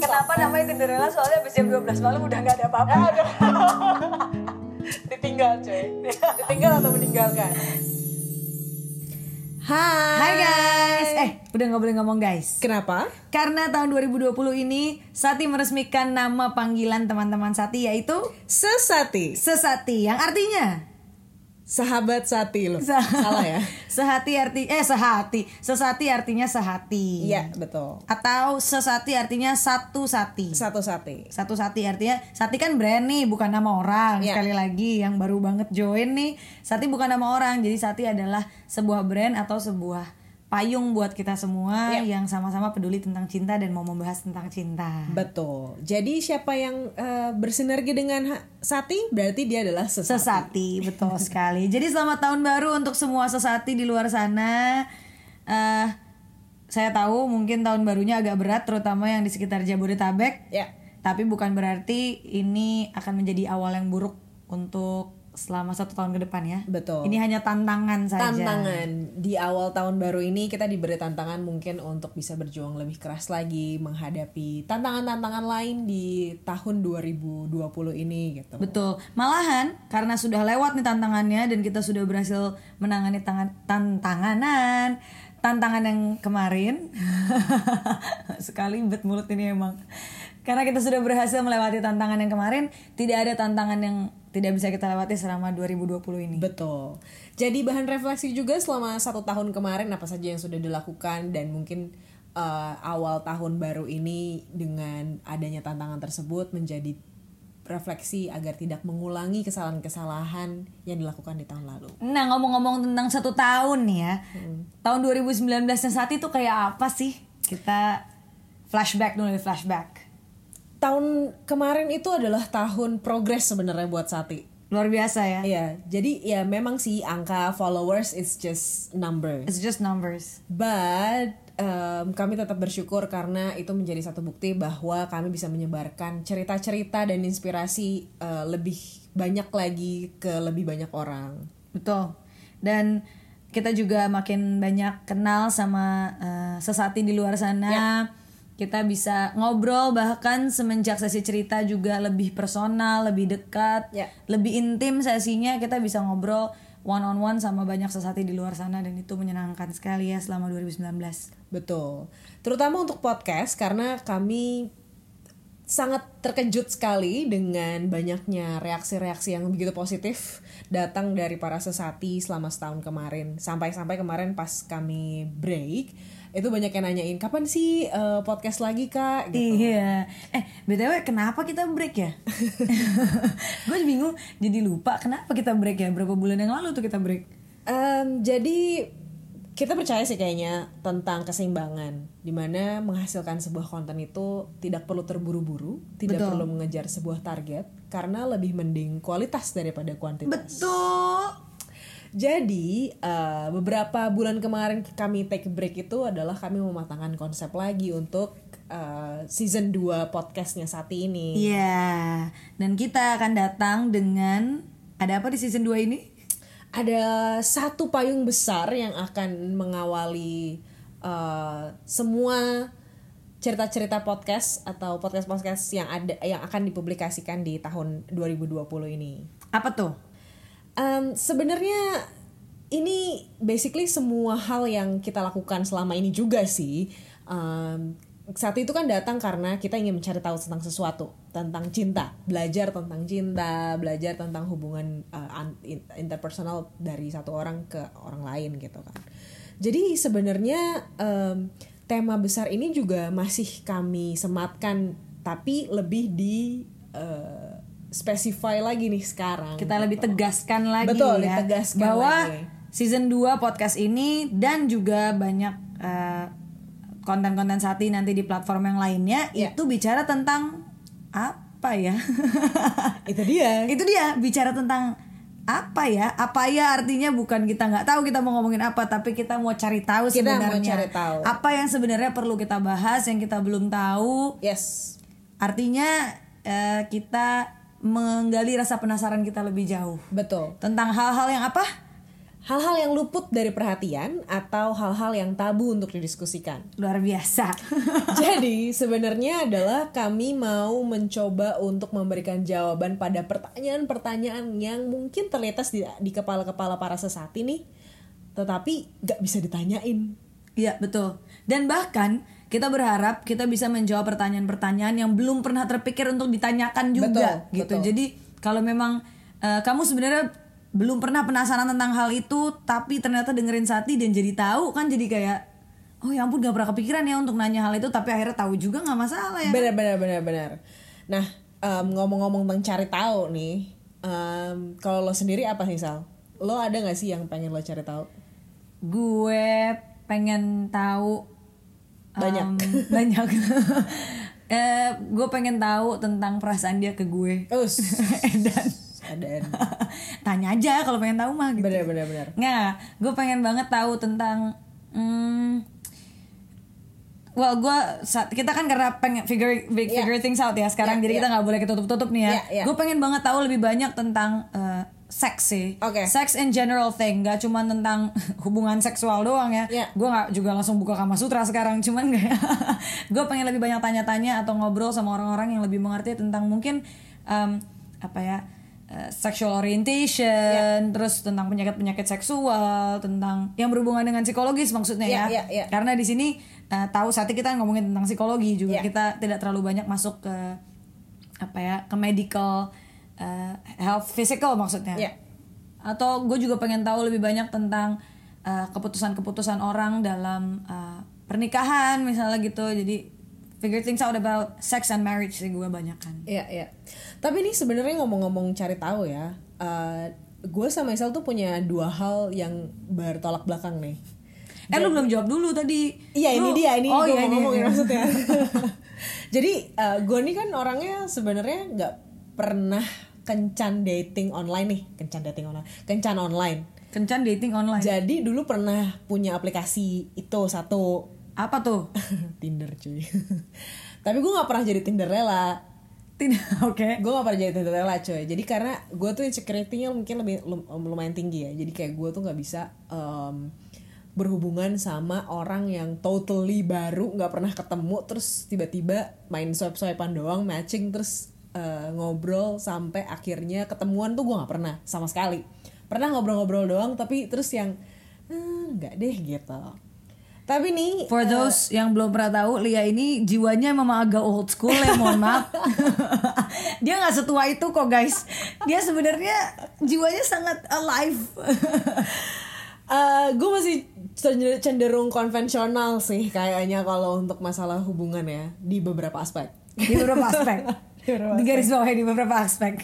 Kenapa namanya Tinderella? Soalnya habis jam 12 malam udah nggak ada apa-apa. Ditinggal coy. Ditinggal atau meninggalkan? Hai. Hai guys. Eh, udah nggak boleh ngomong guys. Kenapa? Karena tahun 2020 ini Sati meresmikan nama panggilan teman-teman Sati yaitu Sesati. Sesati yang artinya Sahabat Sati loh. Se- Salah ya? Sehati arti eh sehati. Sesati artinya sehati. Iya, betul. Atau sesati artinya satu sati. Satu Sati. Satu sati artinya Sati kan brand nih bukan nama orang Iya. sekali lagi yang baru banget join nih Sati bukan nama orang jadi Sati adalah sebuah brand atau sebuah payung buat kita semua Iya. yang sama-sama peduli tentang cinta dan mau membahas tentang cinta. Betul. Jadi siapa yang eh, bersinergi dengan Sati berarti dia adalah Sesati. Sesati betul sekali. Jadi selamat tahun baru untuk semua sesati di luar sana. Eh saya tahu mungkin tahun barunya agak berat terutama yang di sekitar Jabodetabek. Ya. Tapi bukan berarti ini akan menjadi awal yang buruk untuk selama satu tahun ke depan ya. Betul. Ini hanya tantangan saja. tantangan di awal tahun baru ini kita diberi tantangan mungkin untuk bisa berjuang lebih keras lagi menghadapi tantangan-tantangan lain di tahun 2020 ini gitu. Betul. Malahan karena sudah lewat nih tantangannya dan kita sudah berhasil menangani tangan tantanganan tantangan yang kemarin sekali bet mulut ini emang karena kita sudah berhasil melewati tantangan yang kemarin tidak ada tantangan yang tidak bisa kita lewati selama 2020 ini Betul. Jadi bahan refleksi juga selama satu tahun kemarin apa saja yang sudah dilakukan dan mungkin eh, awal tahun baru ini dengan adanya tantangan tersebut menjadi refleksi agar tidak mengulangi kesalahan-kesalahan yang dilakukan di tahun lalu. Nah ngomong-ngomong tentang satu tahun nih ya Tahun 2019 yang saat itu kayak apa sih? Kita flashback dulu flashback Tahun kemarin itu adalah tahun progres sebenarnya buat Sati. Luar biasa ya Iya, jadi ya memang sih angka followers is just numbers. It's just numbers But um, kami tetap bersyukur karena itu menjadi satu bukti bahwa kami bisa menyebarkan cerita-cerita dan inspirasi uh, lebih banyak lagi ke lebih banyak orang. Betul. Dan kita juga makin banyak kenal sama eh, sesati di luar sana. Kita bisa ngobrol bahkan semenjak sesi cerita juga lebih personal, lebih dekat, Ya. lebih intim sesinya. Kita bisa ngobrol one on one sama banyak sesati di luar sana dan itu menyenangkan sekali ya selama 2019. Betul. Terutama untuk podcast karena kami sangat terkejut sekali dengan banyaknya reaksi-reaksi yang begitu positif datang dari para sesati selama setahun kemarin. Sampai-sampai kemarin pas kami break, itu banyak yang nanyain kapan sih eh, podcast lagi kak? Gitu. Iya. Eh, BTW kenapa kita break ya? Gue bingung jadi lupa kenapa kita break ya? Berapa bulan yang lalu tuh kita break? Em, jadi kita percaya sih kayaknya tentang keseimbangan di mana menghasilkan sebuah konten itu tidak perlu terburu-buru tidak Betul. perlu mengejar sebuah target karena lebih mending kualitas daripada kuantitas Betul. jadi eh, beberapa bulan kemarin kami take break itu adalah kami mematangkan konsep lagi untuk eh, season 2 podcastnya saat ini Iya, dan kita akan datang dengan ada apa di season 2 ini? Ada satu payung besar yang akan mengawali uh, semua cerita-cerita podcast atau podcast-podcast yang ada yang akan dipublikasikan di tahun 2020 ini. Apa tuh? Um, Sebenarnya ini basically semua hal yang kita lakukan selama ini juga sih. Um, saat itu kan datang karena kita ingin mencari tahu tentang sesuatu, tentang cinta, belajar tentang cinta, belajar tentang hubungan uh, interpersonal dari satu orang ke orang lain gitu kan. Jadi sebenarnya em, tema besar ini juga masih kami sematkan, tapi lebih di uh, specify lagi nih sekarang. Kita lebih tegaskan lagi Betul, ya ditegaskan bahwa lagi. season 2 podcast ini dan juga banyak eh, konten-konten Sati nanti di platform yang lainnya Ya. itu bicara tentang apa ya? Itu dia. itu dia bicara tentang apa ya? Apa ya artinya bukan kita nggak tahu kita mau ngomongin apa, tapi kita mau cari tahu Kita mau sebenarnya cari tahu. apa yang sebenarnya perlu kita bahas yang kita belum tahu. Yes. Artinya eh, kita menggali rasa penasaran kita lebih jauh Betul. tentang hal-hal yang apa? Hal-hal yang luput dari perhatian atau hal-hal yang tabu untuk didiskusikan. Luar biasa. Jadi sebenarnya adalah kami mau mencoba untuk memberikan jawaban pada pertanyaan-pertanyaan yang mungkin terlintas di, di kepala-kepala para sesati nih, tetapi gak bisa ditanyain. Iya betul. Dan bahkan kita berharap kita bisa menjawab pertanyaan-pertanyaan yang belum pernah terpikir untuk ditanyakan juga Betul, gitu. betul. Jadi kalau memang eh, kamu sebenarnya belum pernah penasaran tentang hal itu, tapi ternyata dengerin Sati dan jadi tahu kan jadi kayak oh ya ampun gak pernah kepikiran ya untuk nanya hal itu, tapi akhirnya tahu juga nggak masalah ya. Benar benar benar benar. Nah em, ngomong-ngomong tentang cari tahu nih, em, kalau lo sendiri apa sih Sal? Lo ada gak sih yang pengen lo cari tahu? Gue pengen tahu Banyak. em, banyak. eh gue pengen tahu tentang perasaan dia ke gue. Us, Dan ada. tanya aja kalau pengen tahu mah gitu. Benar benar benar. Nggak, gue pengen banget tahu tentang hmm, Well, gue kita kan karena pengen figure Yeah. figure things out ya sekarang, Yeah, jadi kita yeah. nggak boleh ketutup-tutup nih ya. Yeah, yeah. Gue pengen banget tahu lebih banyak tentang eh, seks sih. Oke. Sex in general thing, gak cuma tentang hubungan seksual doang ya. Yeah. Gue nggak juga langsung buka kama sutra sekarang, cuman kayak gue pengen lebih banyak tanya-tanya atau ngobrol sama orang-orang yang lebih mengerti tentang mungkin em, apa ya eh, sexual orientation, terus tentang penyakit-penyakit seksual, tentang yang berhubungan dengan psikologis maksudnya Yeah, ya. yeah, yeah. Karena di sini eh, tahu saat kita ngomongin tentang psikologi juga Yeah. kita tidak terlalu banyak masuk ke apa ya ke medical eh, health physical maksudnya. Yeah. Atau gue juga pengen tahu lebih banyak tentang eh, keputusan-keputusan orang dalam eh, pernikahan misalnya gitu. Jadi figure things out about sex and marriage sih gue banyak kan. Iya iya. Tapi ini sebenarnya ngomong-ngomong cari tahu ya, eh, gue sama Isal tuh punya dua hal yang bertolak belakang nih. Eh lu belum jawab dulu tadi. Iya Lu- ini dia ini oh, gue iya, mau ngomongin ini. maksudnya. Jadi gue nih kan orangnya sebenarnya nggak pernah kencan dating online nih, kencan dating online, kencan online. Kencan dating online. Jadi dulu pernah punya aplikasi itu satu Apa tuh? Tinder cuy. Tapi gue nggak pernah jadi Tinderella. Tidak, oke. gue gak pernah jadi Tinderella coy. Jadi karena gue tuh insecurity-nya mungkin lebih lum- lumayan tinggi ya. Jadi kayak gue tuh nggak bisa em, berhubungan sama orang yang totally baru nggak pernah ketemu terus tiba-tiba main swipe swipean doang matching terus eh, ngobrol sampai akhirnya ketemuan tuh gue nggak pernah sama sekali. Pernah ngobrol-ngobrol doang tapi terus yang "Hmm, nggak deh gitu tapi nih For eh, those yang belum pernah tahu, Lia ini jiwanya memang agak old school ya, mohon maaf. Dia nggak setua itu kok guys. Dia sebenarnya jiwanya sangat alive. gue Eh, masih cenderung- cenderung konvensional sih kayaknya kalau untuk masalah hubungan ya di beberapa aspek. di beberapa aspek. Di garis bawah di beberapa aspek.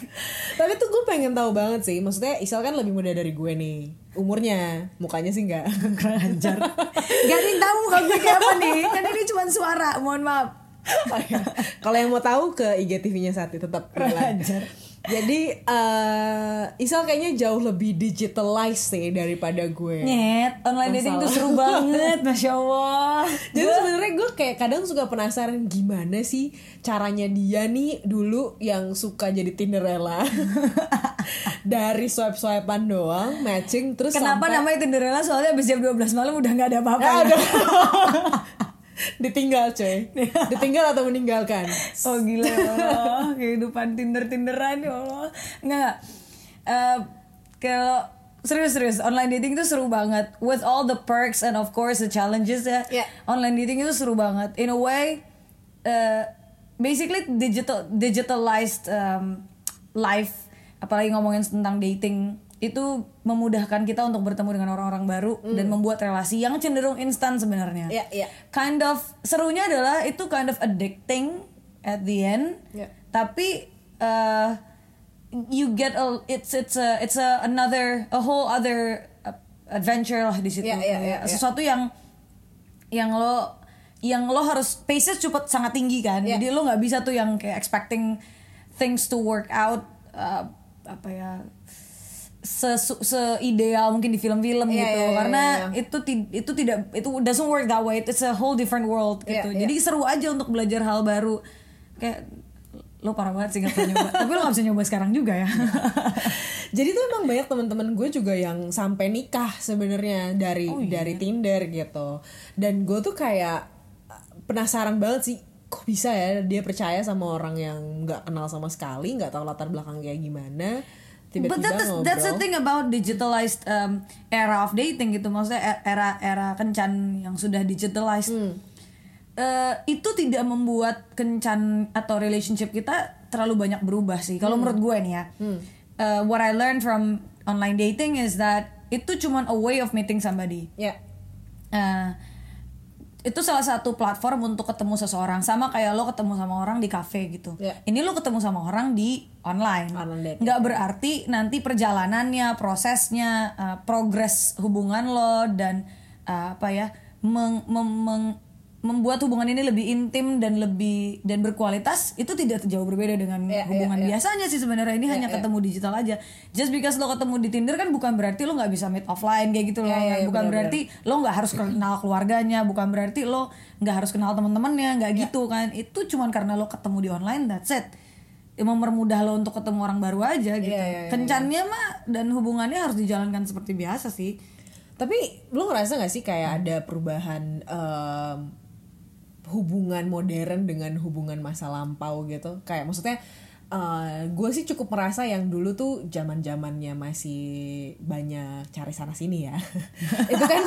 Tapi tuh gue pengen tahu banget sih, maksudnya Isal kan lebih muda dari gue nih, umurnya, mukanya sih nggak. Kurang ajar. Gak ada yang tahu muka gue kayak apa nih. Kan ini cuma suara, mohon maaf. Oh iya. Kalau yang mau tahu ke IGTV-nya saat itu tetap Kurang ajar. Jadi eh Isal kayaknya jauh lebih digitalized sih daripada gue. Nyet, online dating tuh seru banget, masya Allah. Jadi sebenarnya gue kayak kadang suka penasaran gimana sih caranya dia nih dulu yang suka jadi Tinderella dari swipe swipean doang matching terus Kenapa sampai namanya Tinderella? Soalnya abis jam 12 malam udah nggak ada apa-apa. Ya. ditinggal coy ditinggal atau meninggalkan Oh gila ya Allah, kehidupan Tinder-Tinderan ya Allah. Enggak, Eh, kalau serius-serius online dating itu seru banget with all the perks and of course the challenges ya. Yeah. Online dating itu seru banget. In a way eh, basically digital digitalized um, life apalagi ngomongin tentang dating itu memudahkan kita untuk bertemu dengan orang-orang baru dan membuat relasi yang cenderung instan sebenarnya Iya, iya. kind of serunya adalah itu kind of addicting at the end Yeah. tapi uh, you get a it's it's a it's a another a whole other uh, adventure lah di situ Yeah, yeah, yeah, yeah. sesuatu yang yang lo yang lo harus pace cepet sangat tinggi kan Yeah. jadi lo nggak bisa tuh yang kayak expecting things to work out uh, apa ya se se ideal mungkin di film-film Iya, gitu iya, iya, karena iya. itu ti- itu tidak itu doesn't work that way it's a whole different world gitu Iya, iya. jadi seru aja untuk belajar hal baru kayak lo parah banget sih gak pernah nyoba tapi lo gak bisa nyoba sekarang juga ya Jadi tuh emang banyak teman-teman gue juga yang sampai nikah sebenarnya dari Oh, iya. dari Tinder gitu. Dan gue tuh kayak penasaran banget sih kok bisa ya dia percaya sama orang yang nggak kenal sama sekali, nggak tahu latar belakang kayak gimana. Tiba-tiba But that's, ngobrol. that's the thing about digitalized um, era of dating gitu. Maksudnya e- era era kencan yang sudah digitalized. Hmm. Eh, itu tidak membuat kencan atau relationship kita terlalu banyak berubah sih. Kalau menurut gue nih ya. Eh, what I learned from online dating is that itu cuman a way of meeting somebody. Ya. Eh, itu salah satu platform untuk ketemu seseorang sama kayak lo ketemu sama orang di cafe gitu. Ya. Ini lo ketemu sama orang di online. Online. Nggak berarti nanti perjalanannya, prosesnya, eh, progres hubungan lo dan eh, apa ya meng- mem- meng- membuat hubungan ini lebih intim dan lebih dan berkualitas itu tidak jauh berbeda dengan Ya, ya, hubungan ya. biasanya sih sebenarnya ini hanya ketemu digital aja. Just because lo ketemu di Tinder kan bukan berarti lo nggak bisa meet offline kayak gitu loh. Ya, ya, ya, bukan benar-benar. berarti lo nggak harus kenal keluarganya bukan berarti lo nggak harus kenal teman-temannya nggak Ya. gitu kan itu cuman karena lo ketemu di online that's it Ya, mempermudah lo untuk ketemu orang baru aja gitu Iya, iya, iya, kencannya mah dan hubungannya harus dijalankan seperti biasa sih Tapi lo ngerasa gak sih kayak ada perubahan em, hubungan modern dengan hubungan masa lampau gitu? Kayak maksudnya gue sih cukup merasa yang dulu tuh zaman zamannya masih banyak cari sana sini ya. itu kan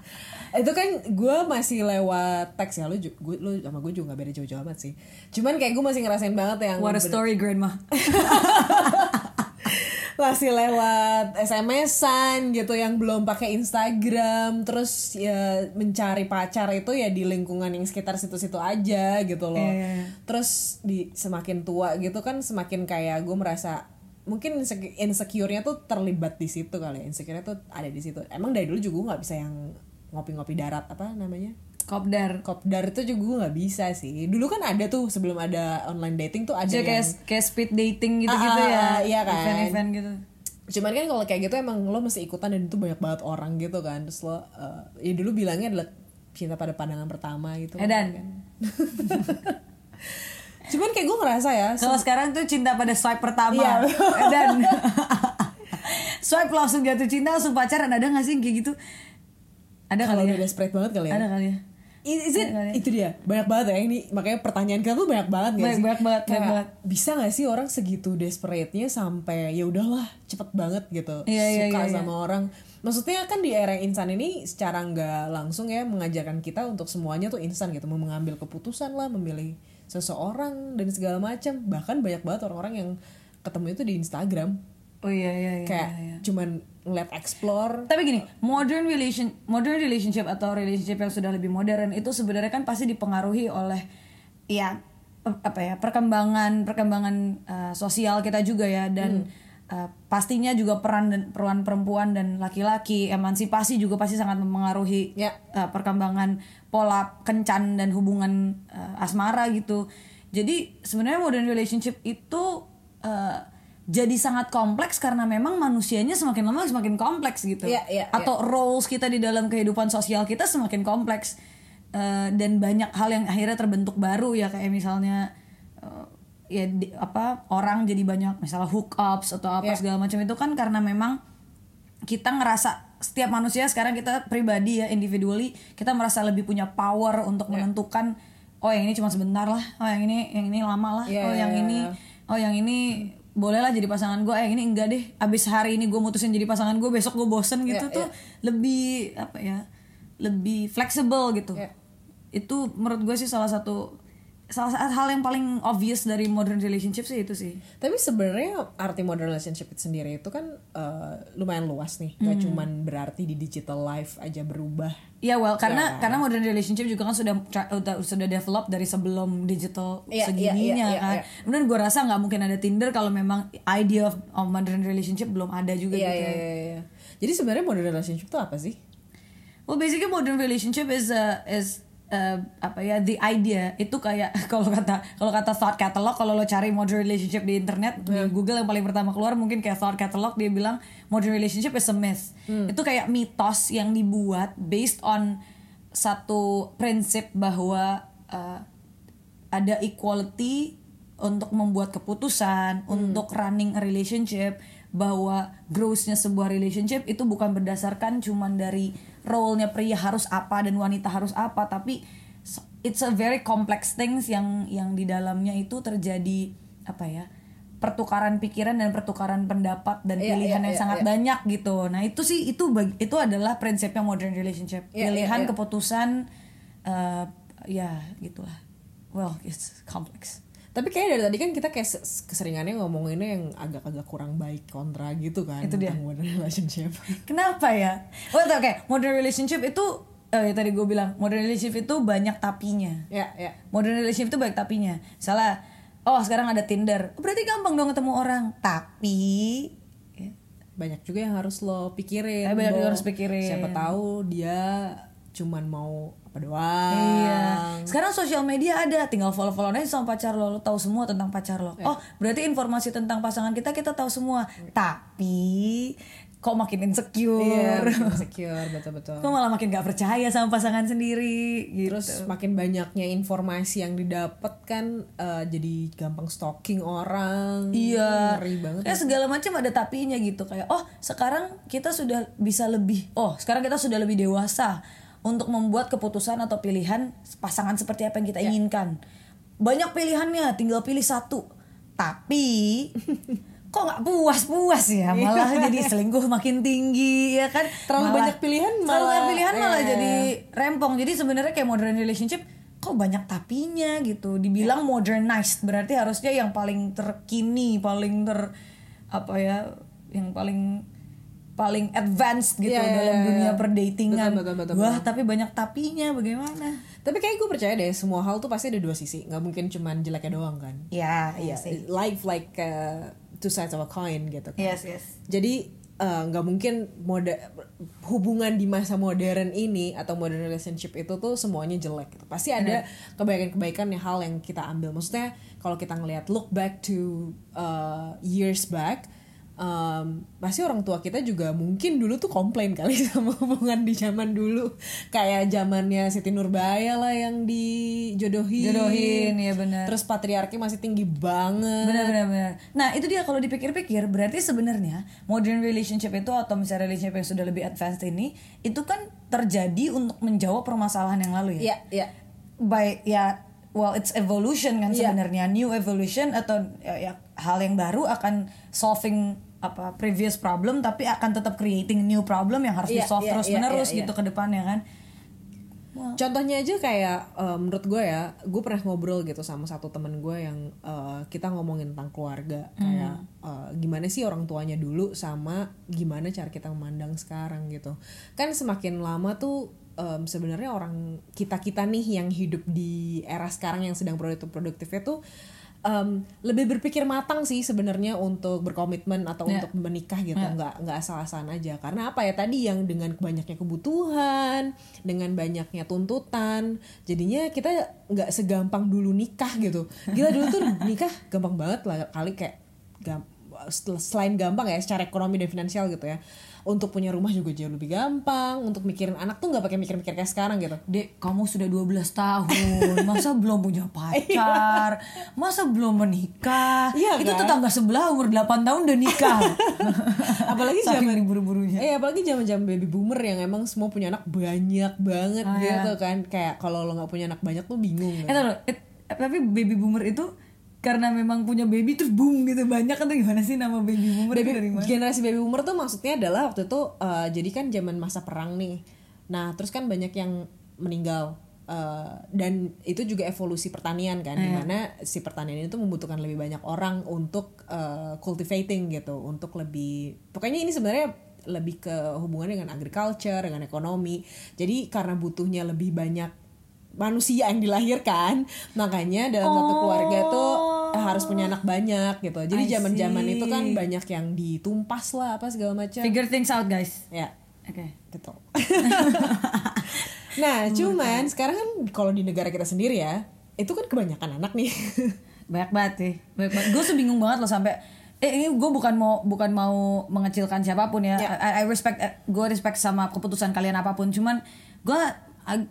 itu kan gue masih lewat teks ya lu gue lu sama gue juga gak beda jauh-jauh amat sih. Cuman kayak gue masih ngerasain banget yang what a story grandma masih lewat SMS-an gitu yang belum pakai Instagram. Terus ya mencari pacar itu ya di lingkungan yang sekitar situ-situ aja gitu loh. Iya, iya, iya. terus di semakin tua gitu kan semakin kayak gue merasa mungkin insecure- insecure-nya tuh terlibat di situ kali ya. Insecure-nya tuh ada di situ. Emang dari dulu juga gue nggak bisa yang ngopi-ngopi darat apa namanya kopdar kopdar itu juga gue nggak bisa sih dulu kan ada tuh sebelum ada online dating tuh ada Jadi yang kayak kayak speed dating gitu-gitu Ah, ah, ya ah, iya kan. event-event gitu cuman kan kalau kayak gitu emang lo mesti ikutan dan itu banyak banget orang gitu kan terus lo eh, ya dulu bilangnya adalah cinta pada pandangan pertama gitu Edan. kan. cuman kayak gue ngerasa ya Kalau sekarang tuh cinta pada swipe pertama Iya. dan swipe langsung jatuh cinta langsung pacaran ada gak sih kayak gitu? Ada kali udah ya? desperate banget kali ya Ada kali ya? Is it- ya? itu dia banyak banget ya ini makanya pertanyaan kita tuh banyak banget gak Banyak- sih banyak banget, banyak banget. bisa gak sih orang segitu desperate-nya sampai ya udahlah cepet banget gitu Iya, iya, suka iya, iya. sama orang maksudnya kan di era yang instan ini secara nggak langsung ya mengajarkan kita untuk semuanya tuh instan gitu mau mengambil keputusan lah memilih seseorang dan segala macam bahkan banyak banget orang-orang yang ketemu itu di Instagram Oh iya iya iya. kayak iya. cuman ngeliat explore Tapi gini, modern relation modern relationship atau relationship yang sudah lebih modern itu sebenarnya kan pasti dipengaruhi oleh ya apa ya perkembangan perkembangan eh, sosial kita juga ya dan eh, pastinya juga peran dan peran perempuan dan laki-laki emansipasi juga pasti sangat mempengaruhi Ya. eh, perkembangan pola kencan dan hubungan eh, asmara gitu. Jadi sebenarnya modern relationship itu eh, jadi sangat kompleks karena memang manusianya semakin lama semakin kompleks gitu. Iya, iya, Atau roles kita di dalam kehidupan sosial kita semakin kompleks Eh, dan banyak hal yang akhirnya terbentuk baru ya kayak misalnya eh, ya di- apa orang jadi banyak misalnya hookups atau apa Iya. segala macam itu kan karena memang kita ngerasa setiap manusia sekarang kita pribadi ya individually kita merasa lebih punya power untuk Iya. menentukan oh yang ini cuma sebentar lah oh yang ini yang ini lama lah Iya, oh yang iya, ini iya. oh yang ini bolehlah jadi pasangan gue eh ini enggak deh. Abis hari ini gue mutusin jadi pasangan gue besok gue bosen gitu Iya, tuh lebih apa ya lebih fleksibel gitu. Iya. itu menurut gue sih salah satu salah satu hal yang paling obvious dari modern relationship sih itu sih Tapi sebenarnya arti modern relationship itu sendiri itu kan eh, lumayan luas nih. Gak Hmm. cuman berarti di digital life aja berubah. Iya well karena Ya. karena modern relationship juga kan sudah sudah develop dari sebelum digital Iya, segininya iya, iya, kan. iya. Kemudian gue rasa nggak mungkin ada Tinder kalau memang idea of, of modern relationship belum ada juga Iya gitu. iya iya. iya. Jadi sebenarnya modern relationship itu apa sih? Well basically modern relationship is uh, is uh, apa ya the idea. Itu kayak kalau kata kalau kata thought catalog kalau lo cari modern relationship di internet di Google yang paling pertama keluar mungkin kayak thought catalog dia bilang modern relationship is a myth. Itu kayak mitos yang dibuat based on satu prinsip bahwa uh, ada equality untuk membuat keputusan, untuk running a relationship bahwa growth-nya sebuah relationship itu bukan berdasarkan cuman dari role-nya pria harus apa dan wanita harus apa, tapi it's a very complex things yang yang di dalamnya itu terjadi apa ya? pertukaran pikiran dan pertukaran pendapat dan Iya, pilihan iya, yang iya, sangat iya. banyak gitu. Nah, itu sih itu itu adalah prinsipnya modern relationship. Iya, iya, Pilihan, iya. keputusan eh, ya gitulah. Well, it's complex. Tapi kayak dari tadi kan kita kayak keseringannya ngomonginnya yang agak-agak kurang baik kontra gitu kan Itu dia. modern relationship. Kenapa ya? Well, oke, modern relationship itu eh tadi gue bilang modern relationship itu banyak tapinya. ya, ya. Modern relationship itu banyak tapinya. Salah. Oh, sekarang ada Tinder. Oh, Berarti gampang dong ketemu orang. Tapi ya, Banyak juga yang harus lo pikirin. Eh, banyak juga harus pikirin. Siapa tahu dia cuman mau apa doang. Iya. Sekarang sosial media ada, tinggal follow-follow aja sama pacar lo, lo tahu semua tentang pacar lo. Oh, berarti informasi tentang pasangan kita kita tahu semua. Tapi kok makin insecure. Iya, bikin insecure betul-betul. Kok malah makin gak percaya sama pasangan sendiri gitu. Terus makin banyaknya informasi yang didapat kan eh, jadi gampang stalking orang. Iya. Ngeri banget. Ya segala macam ada tapinya gitu kayak oh sekarang kita sudah bisa lebih oh sekarang kita sudah lebih dewasa untuk membuat keputusan atau pilihan pasangan seperti apa yang kita inginkan. Banyak pilihannya, tinggal pilih satu. Tapi kok nggak puas-puas ya? Malah jadi selingkuh makin tinggi ya kan? Terlalu Malah- banyak pilihan terlalu malah- banyak pilihan malah iya. jadi rempong. Jadi sebenarnya kayak modern relationship kok banyak tapinya gitu? Dibilang modernized berarti harusnya yang paling terkini paling ter apa ya yang paling paling advanced gitu Iya, iya, dalam iya, dunia iya. perdatingan Betul, betul, betul, wah tapi banyak tapinya bagaimana Tapi kayak gue percaya deh semua hal tuh pasti ada dua sisi. nggak mungkin cuman jeleknya doang kan. ya Iya, life like uh, two sides of a coin gitu. kan. yes yes Jadi eh, nggak mungkin moda hubungan di masa modern ini atau modern relationship itu tuh semuanya jelek. Gitu. Pasti ada kebaikan-kebaikan yang hal yang kita ambil. Maksudnya kalau kita ngelihat look back to uh, years back, um, pasti orang tua kita juga mungkin dulu tuh komplain kali sama hubungan di zaman dulu. Kayak zamannya Siti Nurbaya lah yang dijodohin. Jodohin, ya benar. Terus patriarki masih tinggi banget. benar benar benar nah itu dia kalau dipikir-pikir berarti sebenarnya modern relationship itu atau misalnya relationship yang sudah lebih advanced ini itu kan terjadi untuk menjawab permasalahan yang lalu ya Iya, iya. by ya well it's evolution kan Iya. sebenarnya new evolution atau ya, ya, hal yang baru akan solving apa previous problem tapi akan tetap creating new problem yang harus Iya, di solve iya, terus iya, menerus iya, gitu ke depannya kan? Contohnya aja kayak eh, menurut gue ya, gue pernah ngobrol gitu sama satu temen gue yang eh, kita ngomongin tentang keluarga, kayak eh, gimana sih orang tuanya dulu sama gimana cara kita memandang sekarang gitu. Kan semakin lama tuh em, sebenarnya orang kita kita nih yang hidup di era sekarang yang sedang produktif produktifnya tuh em, lebih berpikir matang sih sebenarnya untuk berkomitmen atau Ya. untuk menikah gitu. Nggak nggak asal-asalan aja. Karena apa ya? Tadi yang dengan banyaknya kebutuhan dengan banyaknya tuntutan jadinya kita nggak segampang dulu nikah gitu. Gila dulu tuh nikah gampang banget lah kali kayak gam- sel- selain gampang ya secara ekonomi dan finansial gitu ya untuk punya rumah juga jauh lebih gampang untuk mikirin anak tuh nggak pakai mikir-mikir kayak sekarang gitu Dek, kamu sudah 12 tahun, masa belum punya pacar, masa belum menikah? Iya Itu kan? tetangga sebelah umur 8 tahun udah nikah. apalagi Saking zaman diburu-burunya. Eh apalagi zaman zaman baby boomer yang emang semua punya anak banyak banget Oh, gitu iya. kan kayak kalau lo nggak punya anak banyak tuh bingung Eh, taruh, eh, tapi baby boomer itu karena memang punya baby terus boom gitu. Banyak atau gimana sih nama baby boomer itu dari mana? generasi baby boomer tuh maksudnya adalah waktu itu eh, jadi kan zaman masa perang nih. Nah terus kan banyak yang meninggal. Eh, dan itu juga evolusi pertanian kan Iya. di mana si pertanian itu membutuhkan lebih banyak orang untuk eh, cultivating gitu untuk lebih pokoknya ini sebenarnya lebih ke hubungannya dengan agriculture dengan ekonomi. Jadi karena butuhnya lebih banyak manusia yang dilahirkan makanya dalam satu keluarga tuh eh, harus punya anak banyak gitu jadi zaman zaman itu kan banyak yang ditumpas lah apa segala macam Figure things out guys. ya Oke. gitu nah cuman sekarang kan kalau di negara kita sendiri ya itu kan kebanyakan anak nih Banyak banget sih. Banyak banget. Gue tuh bingung banget loh sampai eh ini gue bukan mau bukan mau mengecilkan siapa pun ya. Ya. I, I respect gue respect sama keputusan kalian apa pun. Cuman gue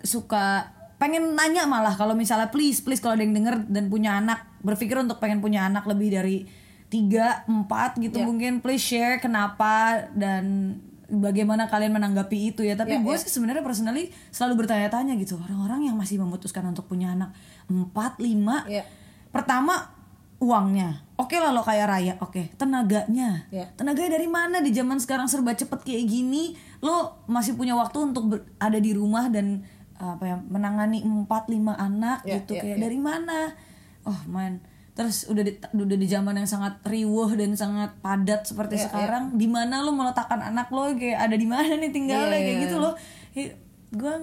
suka pengen nanya malah kalau misalnya please please kalau ada yang denger dan punya anak berpikir untuk pengen punya anak lebih dari tiga empat gitu Ya. mungkin please share kenapa dan bagaimana kalian menanggapi itu ya tapi Ya, gue ya. sih sebenarnya personally selalu bertanya-tanya gitu orang-orang yang masih memutuskan untuk punya anak empat lima Ya. pertama uangnya oke lah lo kayak raya oke tenaganya Ya. tenaganya dari mana di zaman sekarang serba cepet kayak gini lo masih punya waktu untuk ber- ada di rumah dan apa ya menangani empat lima anak Ya, gitu ya, kayak ya. dari mana? Oh man. Terus udah di, udah di zaman yang sangat riuh dan sangat padat seperti Ya, sekarang di mana lo meletakkan anak lo kayak ada di mana nih tinggalnya Ya, kayak ya. gitu loh gue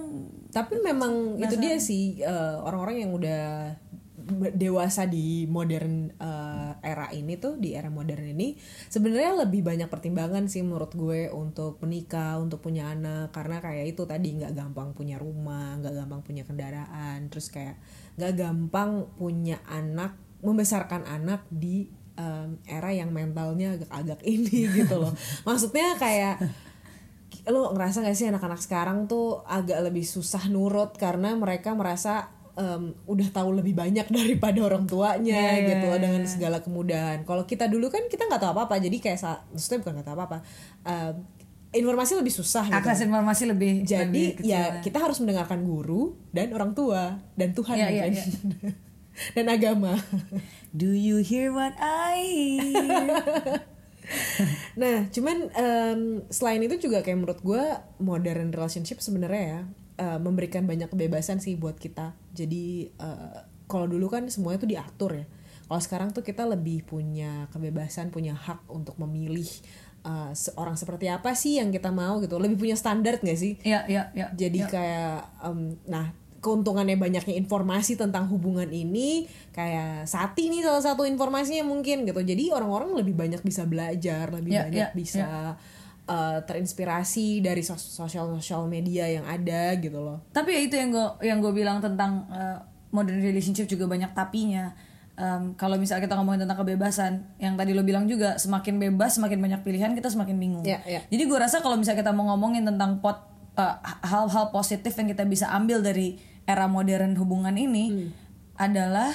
tapi memang itu dia sih eh, orang-orang yang udah dewasa di modern eh, era ini tuh di era modern ini sebenarnya lebih banyak pertimbangan sih menurut gue untuk menikah untuk punya anak. Karena kayak itu tadi nggak gampang punya rumah nggak gampang punya kendaraan. Terus kayak nggak gampang punya anak membesarkan anak di em, era yang mentalnya agak-agak ini gitu loh. Maksudnya kayak lo ngerasa gak sih anak-anak sekarang tuh agak lebih susah nurut karena mereka merasa em, udah tahu lebih banyak daripada orang tuanya Iya, iya, gitu iya, dengan segala kemudahan. Kalau kita dulu kan kita nggak tahu apa-apa, jadi kayak maksudnya bukan nggak tahu apa-apa. em, informasi lebih susah gitu. akses informasi lebih Jadi lebih kecil ya kita harus mendengarkan guru dan orang tua dan Tuhan Iya, iya, mungkin. dan agama. do you hear what I hear Nah, cuman em, selain itu juga kayak menurut gue modern relationship sebenarnya ya eh, memberikan banyak kebebasan sih buat kita. Jadi eh, kalau dulu kan semuanya tuh diatur ya. Kalau sekarang tuh kita lebih punya kebebasan, punya hak untuk memilih eh, seorang seperti apa sih yang kita mau gitu. Lebih punya standar gak sih? ya ya ya Jadi kayak em, nah keuntungannya banyaknya informasi tentang hubungan ini kayak Sati nih salah satu informasinya mungkin gitu. Jadi orang-orang lebih banyak bisa belajar, lebih Ya, banyak ya, bisa eh, terinspirasi dari sos- sosial sosial media yang ada gitu loh. tapi ya itu yang gue yang gue bilang tentang uh, modern relationship juga banyak tapinya Em, kalau misalnya kita ngomongin tentang kebebasan yang tadi lo bilang juga semakin bebas semakin banyak pilihan kita semakin bingung Ya, ya. jadi gue rasa kalau misalnya kita mau ngomongin tentang pot uh, hal-hal positif yang kita bisa ambil dari era modern hubungan ini Hmm. adalah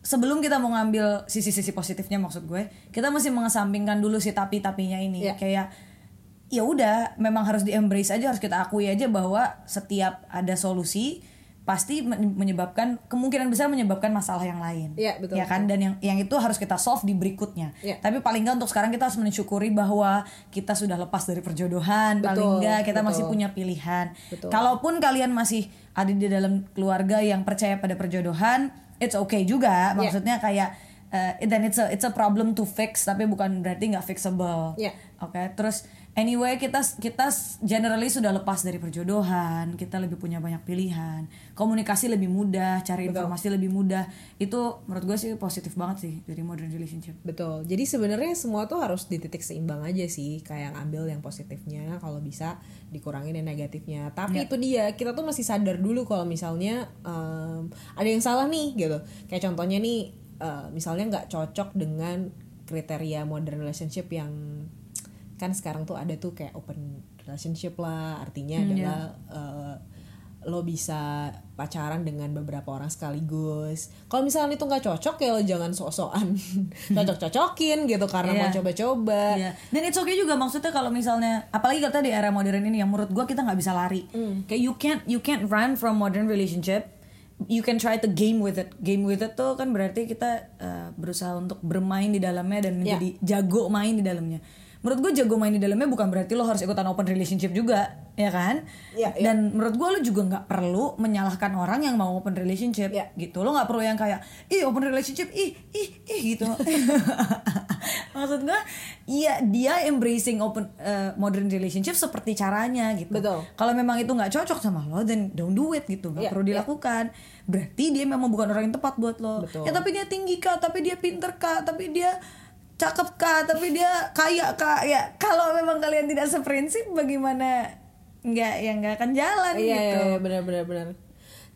sebelum kita mau ngambil sisi-sisi positifnya maksud gue kita mesti mengesampingkan dulu si tapi-tapinya ini Ya. kayak ya udah memang harus di embrace aja harus kita akui aja bahwa setiap ada solusi pasti men- menyebabkan kemungkinan besar menyebabkan masalah yang lain Iya, betul, ya kan dan yang yang itu harus kita solve di berikutnya Iya. tapi paling nggak untuk sekarang kita harus mensyukuri bahwa kita sudah lepas dari perjodohan paling Betul, nggak kita betul. masih punya pilihan Betul. kalaupun kalian masih ada di dalam keluarga yang percaya pada perjodohan it's okay juga Iya. maksudnya kayak uh, dan it's a it's a problem to fix tapi bukan berarti nggak fixable Iya. Oke, terus anyway kita kita generally sudah lepas dari perjodohan, kita lebih punya banyak pilihan, komunikasi lebih mudah, cari informasi lebih mudah. Itu menurut gue sih positif banget sih dari modern relationship. Betul. Jadi sebenarnya semua tuh harus di titik seimbang aja sih. Kayak ambil yang positifnya, kalau bisa dikurangin yang negatifnya. Tapi itu dia, kita tuh masih sadar dulu kalau misalnya em, ada yang salah nih gitu. Kayak contohnya nih, eh, misalnya nggak cocok dengan kriteria modern relationship yang kan sekarang tuh ada tuh kayak open relationship lah. Artinya adalah eh, lo bisa pacaran dengan beberapa orang sekaligus. Kalau misalnya itu nggak cocok ya lo jangan sok-sokan cocok-cocokin gitu karena Iya. mau coba-coba. Iya. Dan it's okay juga maksudnya kalau misalnya apalagi kalau di era modern ini yang menurut gue kita nggak bisa lari. Kayak you can't you can't run from modern relationship. You can try to game with it. Game with it tuh kan berarti kita uh, berusaha untuk bermain di dalamnya dan Iya. menjadi jago main di dalamnya. Menurut gue jago main di dalamnya bukan berarti lo harus ikutan open relationship juga, ya kan? Iya, iya. Dan menurut gue lo juga nggak perlu menyalahkan orang yang mau open relationship, Iya. gitu. Lo nggak perlu yang kayak, ih open relationship, ih ih ih gitu. Maksud gue, iya dia embracing open eh, modern relationship seperti caranya gitu. Betul. Kalau memang itu nggak cocok sama lo, then don't do it gitu, nggak Iya, perlu iya. dilakukan. Berarti dia memang bukan orang yang tepat buat lo. Betul. Ya tapi dia tinggi kak, tapi dia pinter kak, tapi dia cakep kak, tapi dia kaya kak. Ya kalau memang kalian tidak seprinsip, bagaimana nggak ya nggak akan jalan Iya, gitu. iya, benar benar benar.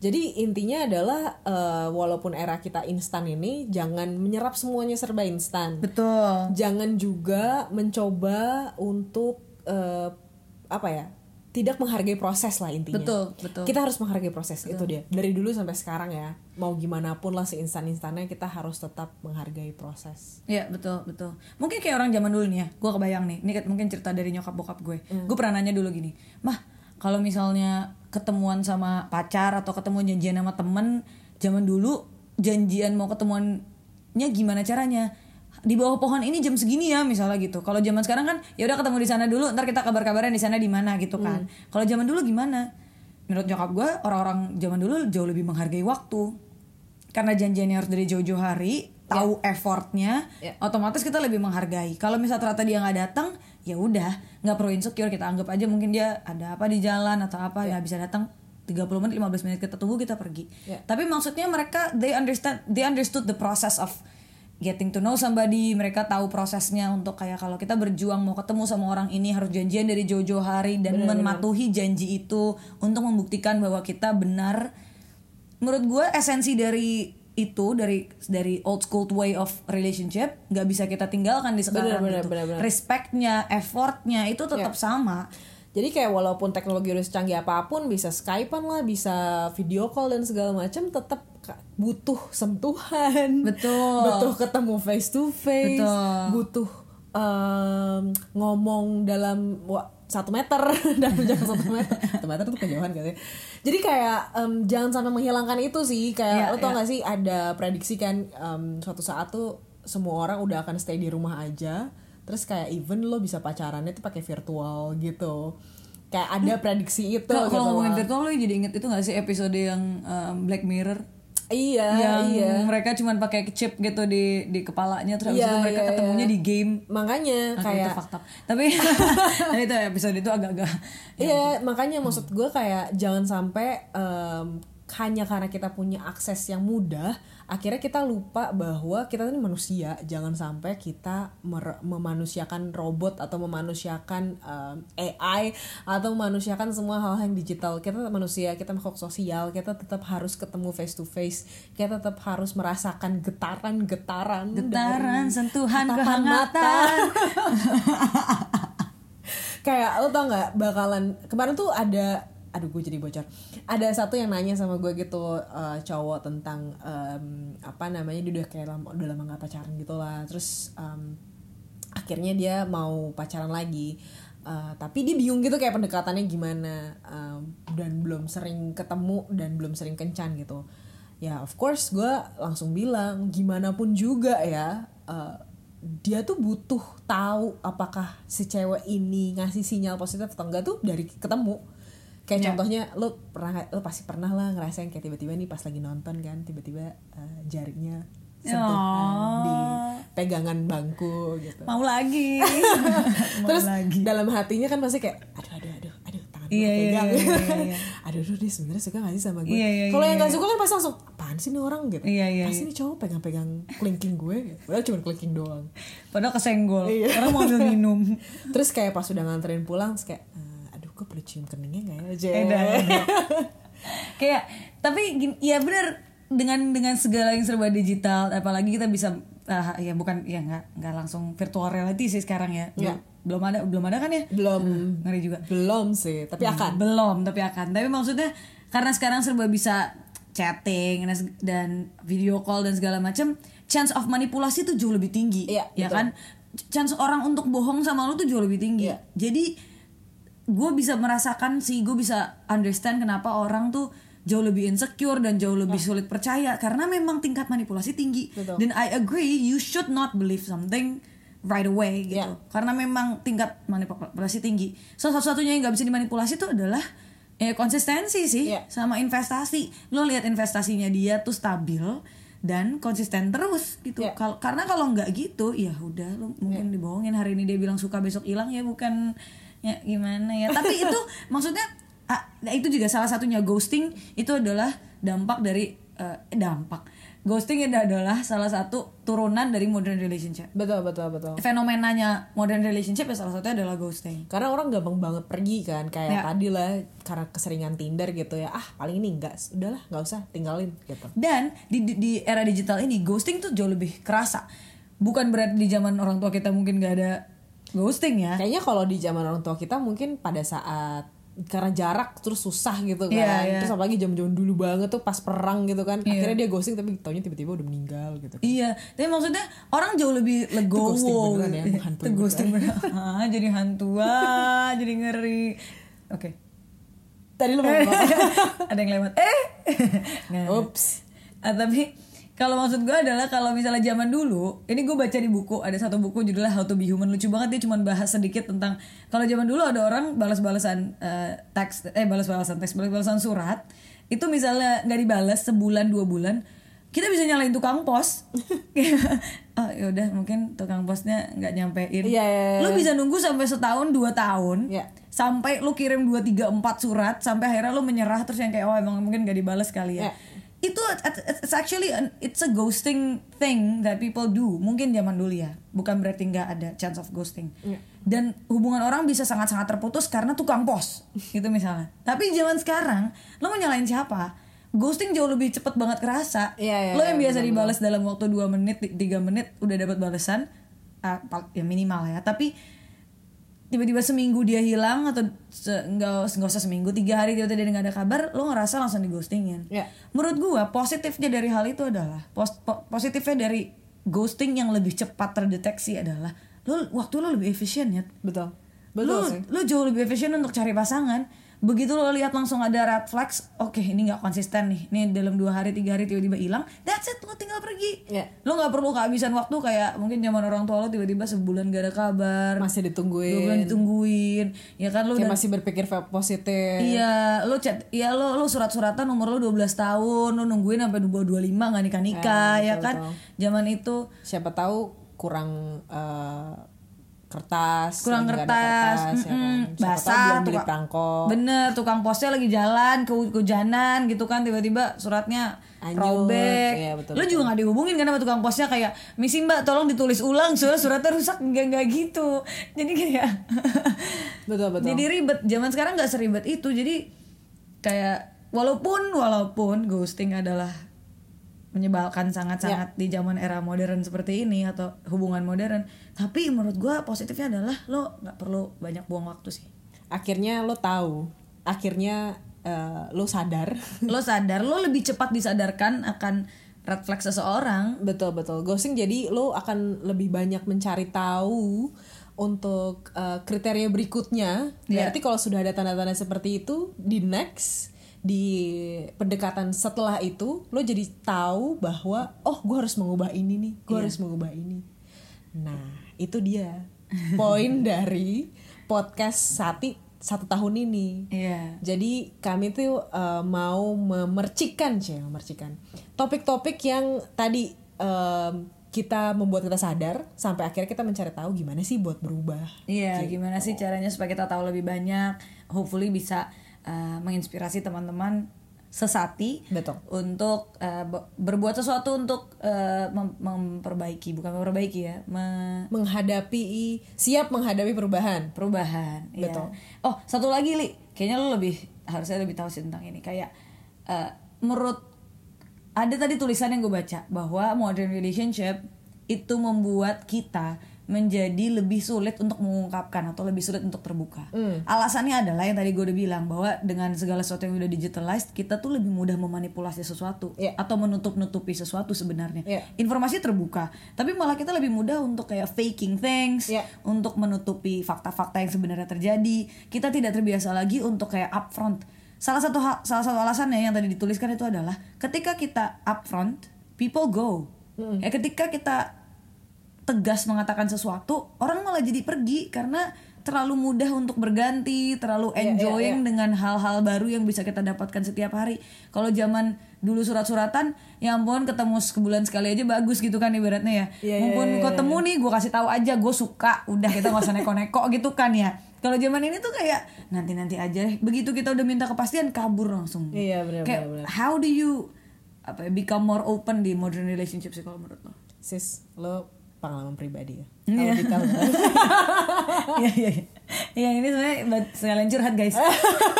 Jadi intinya adalah eh, walaupun era kita instan ini jangan menyerap semuanya serba instan. Betul. Jangan juga mencoba untuk eh, apa ya? Tidak menghargai proses lah intinya. Betul, betul. Kita harus menghargai proses itu dia. Dari dulu sampai sekarang ya, mau gimana pun lah seinstan-instannya kita harus tetap menghargai proses. Iya betul betul. Mungkin kayak orang zaman dulu nih ya. Gue kebayang nih. Ini mungkin cerita dari nyokap bokap gue. Gue pernah nanya dulu gini. Mah kalau misalnya ketemuan sama pacar atau ketemu janjian sama temen zaman dulu janjian mau ketemuannya gimana caranya? Di bawah pohon ini jam segini ya misalnya gitu. Kalau zaman sekarang kan ya udah ketemu di sana dulu. Ntar kita kabar-kabaran di sana di mana gitu kan. Kalau zaman dulu gimana? Menurut nyokap gue orang-orang zaman dulu jauh lebih menghargai waktu karena janjiannya harus dari jauh-jauh hari tahu effortnya Ya. otomatis kita lebih menghargai kalau misal ternyata dia nggak datang ya udah nggak perlu insecure kita anggap aja mungkin dia ada apa di jalan atau apa nggak bisa datang 30 menit 15 menit kita tunggu kita pergi Ya. tapi maksudnya mereka they understand they understood the process of getting to know somebody mereka tahu prosesnya untuk kayak kalau kita berjuang mau ketemu sama orang ini harus janjian dari jauh-jauh hari dan mematuhi janji itu untuk membuktikan bahwa kita benar menurut gue esensi dari itu dari dari old school way of relationship nggak bisa kita tinggalkan di sekarang Bener, bener, gitu. bener, bener. respectnya effortnya itu tetap sama Jadi kayak walaupun teknologi udah secanggih apa pun bisa Skypean lah, bisa video call dan segala macam tetap butuh sentuhan. Betul. Butuh ketemu face to face. Betul. Butuh em, ngomong dalam satu meter dalam jarak satu meter satu meter tuh kejauhan katanya jadi kayak em, jangan sampai menghilangkan itu sih kayak Iya, lo tau iya. gak sih ada prediksi kan em, suatu saat tuh semua orang udah akan stay di rumah aja terus kayak even lo bisa pacarannya tuh pakai virtual gitu. Kayak ada prediksi itu Kalau gitu kalau ngomongin virtual lo jadi inget itu gak sih episode yang um, Black Mirror? Iya yang iya. mereka cuman pakai chip gitu di di kepalanya terus Iya, itu mereka iya, ketemunya iya. di game. Makanya Aduh, kayak itu up. tapi itu episode itu agak-agak Iya, makanya maksud gue kayak jangan sampai em, hanya karena kita punya akses yang mudah, akhirnya kita lupa bahwa kita ini manusia. Jangan sampai kita memanusiakan robot atau memanusiakan em, AI atau memanusiakan semua hal yang digital. Kita tetap manusia, kita makhluk sosial, kita tetap harus ketemu face to face, kita tetap harus merasakan getaran-getaran, getaran sentuhan kehangatan kayak lo tau nggak bakalan kemarin tuh ada aduh gue jadi bocor. Ada satu yang nanya sama gue gitu eh, cowok tentang em, apa namanya dia udah kayak lama udah lama nggak pacaran gitu lah. Terus em, akhirnya dia mau pacaran lagi. Eh, tapi dia bingung gitu kayak pendekatannya gimana. Em, dan belum sering ketemu dan belum sering kencan gitu. Ya of course gue langsung bilang gimana pun juga ya eh, dia tuh butuh tahu apakah si cewek ini ngasih sinyal positif atau enggak tuh dari ketemu kayak Ya. contohnya lo pernah lo pasti pernah lah ngerasain kayak tiba-tiba nih pas lagi nonton kan tiba-tiba eh, jarinya sentuh Oh. di pegangan bangku gitu mau lagi mau terus lagi dalam hatinya kan pasti kayak aduh aduh aduh aduh tangan gue Iya, pegang iya, iya, iya. aduh aduh dia sebenarnya suka gak sih sama gue Iya, iya, kalau iya, yang gak iya. suka kan pasti langsung apaan sih nih orang gitu Iya, iya, pasti iya. nih cowok pegang-pegang kelingking gue gitu. padahal cuma kelingking doang padahal kesenggol Iya. orang mau minum terus kayak pas udah nganterin pulang kayak "Eh, gue perlu cium keningnya gak ya Jay?" Eh, dah, dah. kayak tapi gini, ya bener dengan dengan segala yang serba digital apalagi kita bisa ah, ya bukan ya nggak nggak langsung virtual reality sih sekarang ya Iya. belum ada belum ada kan ya belum ngeri juga belum sih tapi akan belum tapi akan tapi maksudnya karena sekarang serba bisa chatting dan- video call dan segala macam chance of manipulasi tuh jauh lebih tinggi Iya, ya betul. kan chance orang untuk bohong sama lu tuh jauh lebih tinggi Iya. jadi gue bisa merasakan sih gue bisa understand kenapa orang tuh jauh lebih insecure dan jauh lebih sulit percaya. Karena memang tingkat manipulasi tinggi. Betul. dan I agree you should not believe something right away gitu. Iya. karena memang tingkat manipulasi tinggi. So satu-satunya yang nggak bisa dimanipulasi itu adalah eh konsistensi sih Iya. sama investasi. Lo lihat investasinya dia tuh stabil dan konsisten terus gitu. Iya. kalau karena kalau nggak gitu ya udah lo mungkin dibohongin. Hari ini dia bilang suka besok hilang. Ya bukan ya gimana ya? Tapi itu maksudnya ah, nah itu juga salah satunya. Ghosting itu adalah dampak dari eh, dampak. Ghosting itu adalah salah satu turunan dari modern relationship. Betul betul betul. Fenomenanya modern relationship ya salah satunya adalah ghosting. Karena orang gampang banget pergi kan. Kayak Ya. tadi lah karena keseringan Tinder gitu ya. Ah paling ini enggak. Udahlah nggak usah tinggalin gitu. Dan di, di, di era digital ini ghosting tuh jauh lebih kerasa. Bukan berarti di zaman orang tua kita mungkin gak ada ghosting ya. kayaknya kalau di zaman orang tua kita mungkin pada saat karena jarak terus susah gitu kan Iya, iya. terus apalagi jam-jam dulu banget tuh pas perang gitu kan akhirnya dia ghosting tapi taunya tiba-tiba udah meninggal gitu Iya, tapi maksudnya orang jauh lebih legowo. ghosting beneran ya, menghantui Itu ghosting beneran. Ah, jadi hantu, ah, jadi ngeri. Oke. tadi lu mau? Ada yang lewat. Eh. Nggak. Ups. Ah, tapi kalau maksud gue adalah kalau misalnya zaman dulu, ini gue baca di buku ada satu buku judulnya How to Be Human lucu banget dia cuma bahas sedikit tentang kalau zaman dulu ada orang balas-balasan eh, teks eh balas-balasan teks balas-balasan surat itu misalnya nggak dibalas sebulan dua bulan kita bisa nyalain tukang pos oh ya udah mungkin tukang posnya nggak nyampein Iya, iya, iya. lu bisa nunggu sampai setahun dua tahun Iya. sampai lu kirim 2 3 4 surat sampai akhirnya lu menyerah terus yang kayak oh emang mungkin gak dibalas kali ya. Ya. Itu it's actually an- it's a ghosting thing that people do. Mungkin zaman dulu ya. Bukan berarti nggak ada chance of ghosting. Ya. Dan hubungan orang bisa sangat-sangat terputus karena tukang pos gitu misalnya. Tapi zaman sekarang lo mau nyalain siapa? Ghosting jauh lebih cepet banget kerasa. Iya, iya, lo yang iya, biasa dibalas dalam waktu 2 menit, 3 menit udah dapat balasan ah, pal- ya minimal ya. Tapi tiba-tiba seminggu dia hilang atau se- nggak nggak usah seminggu tiga hari tiba-tiba dia nggak ada kabar lo ngerasa langsung digostingin Ya. menurut gua positifnya dari hal itu adalah pos- po- positifnya dari ghosting yang lebih cepat terdeteksi adalah lo waktu lo lebih efisien ya betul. Lo betul sih. lo jauh lebih efisien untuk cari pasangan begitu lo lihat langsung ada red flags oke ini nggak konsisten nih. Ini dalam dua hari tiga hari tiba-tiba hilang that's it lo tinggal pergi. Ya. lo nggak perlu kehabisan waktu kayak mungkin zaman orang tua lo tiba-tiba sebulan gak ada kabar. Masih dua bulan ditungguin. Ditungguin ya kan lo kayak masih berpikir positif. Iya lo chat iya lo lo surat-suratan umur lo 12 tahun lo nungguin sampai 25 nggak nikah nikah ya, Ya, betul, kan? zaman itu siapa tahu kurang eh, kertas kurang kertas, kertas, ya kan? mm-mm, Siapa tahu basah tukang- perangkok bener tukang posnya lagi jalan ke kehujanan gitu kan tiba-tiba suratnya Anyut, robek iya, betul, lo juga nggak dihubungin kan sama tukang posnya kayak misi mbak tolong ditulis ulang soalnya suratnya rusak. Nggak nggak gitu. Jadi kayak betul betul. Jadi ribet. Zaman sekarang nggak seribet itu. Jadi kayak walaupun walaupun ghosting adalah menyebalkan sangat-sangat di zaman era modern seperti ini atau hubungan modern. Tapi menurut gua positifnya adalah lo nggak perlu banyak buang waktu sih. Akhirnya lo tahu. Akhirnya eh, lo sadar. Lo sadar lo lebih cepat disadarkan akan red flag seseorang. Betul betul. Ghosting jadi lo akan lebih banyak mencari tahu untuk eh, kriteria berikutnya. Iya. berarti kalau sudah ada tanda-tanda seperti itu di next di pendekatan setelah itu lo jadi tahu bahwa oh gue harus mengubah ini nih gue Iya. harus mengubah ini. Nah itu dia. Poin dari podcast Sati satu tahun ini. Iya. Jadi kami tuh uh, mau memercikan sih, memercikan topik-topik yang tadi um, kita membuat kita sadar sampai akhirnya kita mencari tahu gimana sih buat berubah. Iya, gimana sih caranya supaya kita tahu lebih banyak, hopefully bisa uh, menginspirasi teman-teman sesati Betul. untuk uh, be- berbuat sesuatu untuk uh, mem- memperbaiki, bukan memperbaiki ya, me- Menghadapi siap menghadapi perubahan. perubahan. iya. Betul. Oh, satu lagi li, kayaknya lo lebih harusnya lebih tahu sih tentang ini. Kayak uh, menurut ada tadi tulisan yang gue baca bahwa modern relationship itu membuat kita menjadi lebih sulit untuk mengungkapkan atau lebih sulit untuk terbuka. Alasannya adalah yang tadi gue udah bilang bahwa dengan segala sesuatu yang udah digitalized, kita tuh lebih mudah memanipulasi sesuatu Iya. atau menutup-nutupi sesuatu sebenarnya. Iya. Informasi terbuka, tapi malah kita lebih mudah untuk kayak faking things, Iya. untuk menutupi fakta-fakta yang sebenarnya terjadi. Kita tidak terbiasa lagi untuk kayak upfront. Salah satu ha- salah satu alasannya yang tadi dituliskan itu adalah ketika kita upfront, people go. Ya ketika kita tegas mengatakan sesuatu, orang malah jadi pergi karena terlalu mudah untuk berganti, terlalu Iya, iya, enjoying dengan hal-hal baru yang bisa kita dapatkan setiap hari. Kalau zaman dulu surat-suratan, ya ampun ketemu sebulan sekali aja bagus gitu kan ibaratnya ya. Iya, iya, Mumpun iya, ketemu nih, gue kasih tahu aja gue suka, udah kita nggak usah neko-neko gitu kan ya. Kalau zaman ini tuh kayak nanti-nanti aja deh. Begitu kita udah minta kepastian kabur langsung. Iya, benar, Kayak benar, benar. how do you apa ya, become more open di modern relationship sih kalau menurut lo? Sis, lo pengalaman pribadi ya. Iya. Kalau kita Iya iya iya. Iya ini sebenarnya sekalian curhat guys.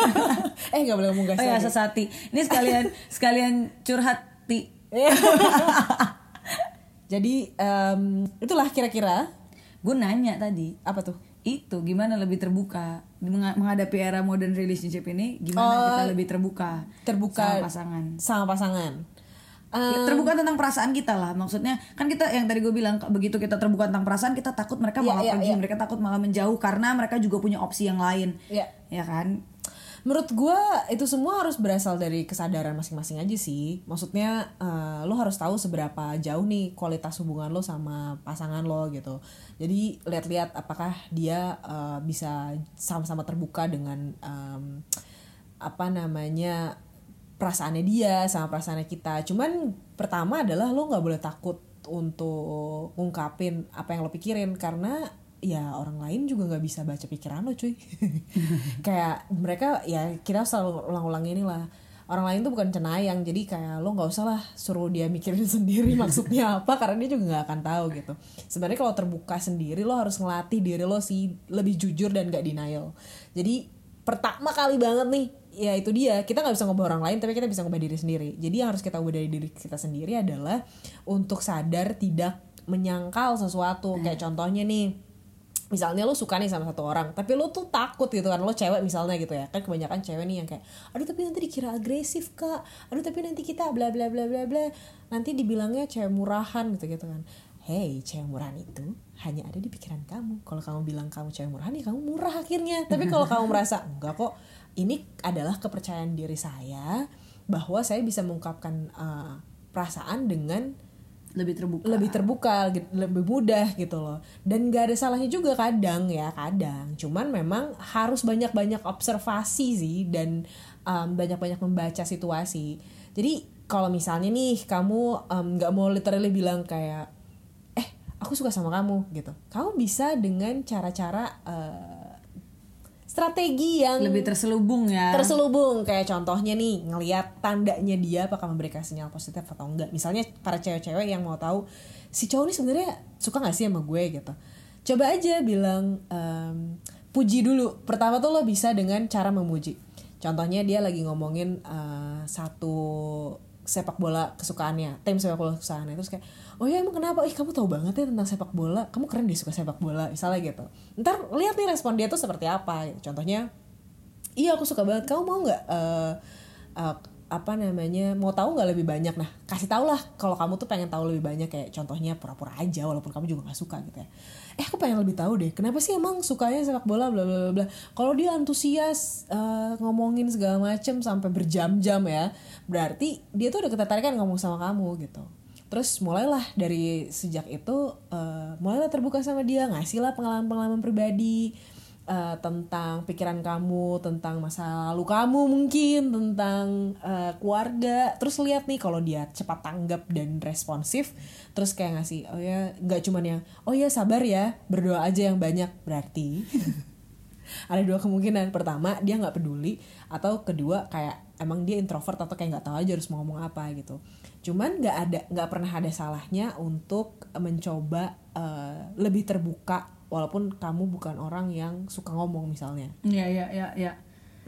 eh nggak boleh ngomong guys. Oh ya sesati. Ini sekalian sekalian curhat ti. Jadi em, itulah kira-kira Gue nanya tadi apa tuh? itu gimana lebih terbuka menghadapi era modern relationship ini gimana kita lebih terbuka terbuka sama pasangan sama pasangan. Eh, terbuka tentang perasaan kita lah maksudnya kan kita yang tadi gue bilang begitu kita terbuka tentang perasaan kita takut mereka Iya, malah iya, pergi iya. mereka takut malah menjauh karena mereka juga punya opsi yang lain Iya. ya kan Menurut gue itu semua harus berasal dari kesadaran masing-masing aja sih. Maksudnya eh, lo harus tahu seberapa jauh nih kualitas hubungan lo sama pasangan lo gitu. Jadi lihat-lihat apakah dia eh, bisa sama-sama terbuka dengan em, apa namanya perasaannya dia sama perasaannya kita. Cuman pertama adalah lo nggak boleh takut untuk ngungkapin apa yang lo pikirin karena ya orang lain juga nggak bisa baca pikiran lo cuy. Kayak mereka ya kita selalu ulang-ulang ini lah orang lain tuh bukan cenayang jadi kayak lo nggak usah lah suruh dia mikirin sendiri maksudnya apa karena dia juga nggak akan tahu gitu. Sebenarnya kalau terbuka sendiri lo harus ngelatih diri lo sih lebih jujur dan gak denial. Jadi pertama kali banget nih ya itu dia. Kita nggak bisa ngubah orang lain tapi kita bisa ngubah diri sendiri. Jadi yang harus kita ubah dari diri kita sendiri adalah untuk sadar tidak menyangkal sesuatu. Kayak contohnya nih misalnya lo suka nih sama satu orang tapi lo tuh takut gitu kan lo cewek misalnya gitu ya. Kan kebanyakan cewek nih yang kayak aduh tapi nanti dikira agresif kak. Aduh tapi nanti kita bla bla bla bla bla. Nanti dibilangnya cewek murahan gitu gitu kan. Hey cewek murahan itu hanya ada di pikiran kamu. Kalau kamu bilang kamu cewek murahan ya kamu murah akhirnya. Tapi kalau kamu merasa enggak kok ini adalah kepercayaan diri saya bahwa saya bisa mengungkapkan uh, perasaan dengan lebih terbuka. lebih terbuka lebih mudah gitu loh. Dan gak ada salahnya juga kadang ya kadang. Cuman memang harus banyak-banyak observasi sih dan um, banyak-banyak membaca situasi. Jadi kalau misalnya nih kamu um, nggak mau literally bilang kayak eh aku suka sama kamu gitu. Kamu bisa dengan cara-cara uh, strategi yang lebih terselubung ya. terselubung. Kayak contohnya nih ngelihat tandanya dia apakah memberikan sinyal positif atau enggak. Misalnya para cewek-cewek yang mau tahu si cowok ini sebenarnya suka gak sih sama gue? gitu. Coba aja bilang em, puji dulu. Pertama tuh lo bisa dengan cara memuji. Contohnya dia lagi ngomongin eh, satu sepak bola kesukaannya tim sepak bola kesukaannya. Terus kayak oh ya emang kenapa? Ih kamu tahu banget ya tentang sepak bola. Kamu keren deh suka sepak bola misalnya gitu. Ntar lihat nih respon dia tuh seperti apa. Contohnya iya aku suka banget. Kamu mau nggak eh, eh, apa namanya mau tahu nggak lebih banyak? Nah kasih tau lah kalau kamu tuh pengen tahu lebih banyak. Kayak contohnya pura-pura aja walaupun kamu juga nggak suka gitu ya eh aku pengen lebih tahu deh kenapa sih emang sukanya sepak bola bla bla bla kalau dia antusias eh, ngomongin segala macem sampai berjam-jam ya berarti dia tuh udah ketertarikan ngomong sama kamu gitu. Terus mulailah dari sejak itu eh, mulailah terbuka sama dia ngasih lah pengalaman-pengalaman pribadi eh, tentang pikiran kamu tentang masa lalu kamu mungkin tentang eh, keluarga. Terus lihat nih kalau dia cepat tanggap dan responsif terus kayak ngasih oh ya nggak cuman yang oh ya sabar ya berdoa aja yang banyak. Berarti ada dua kemungkinan. Pertama dia nggak peduli atau kedua kayak emang dia introvert atau kayak nggak tahu aja harus mau ngomong apa gitu. Cuman nggak ada nggak pernah ada salahnya untuk mencoba eh, lebih terbuka walaupun kamu bukan orang yang suka ngomong misalnya Iya iya iya iya.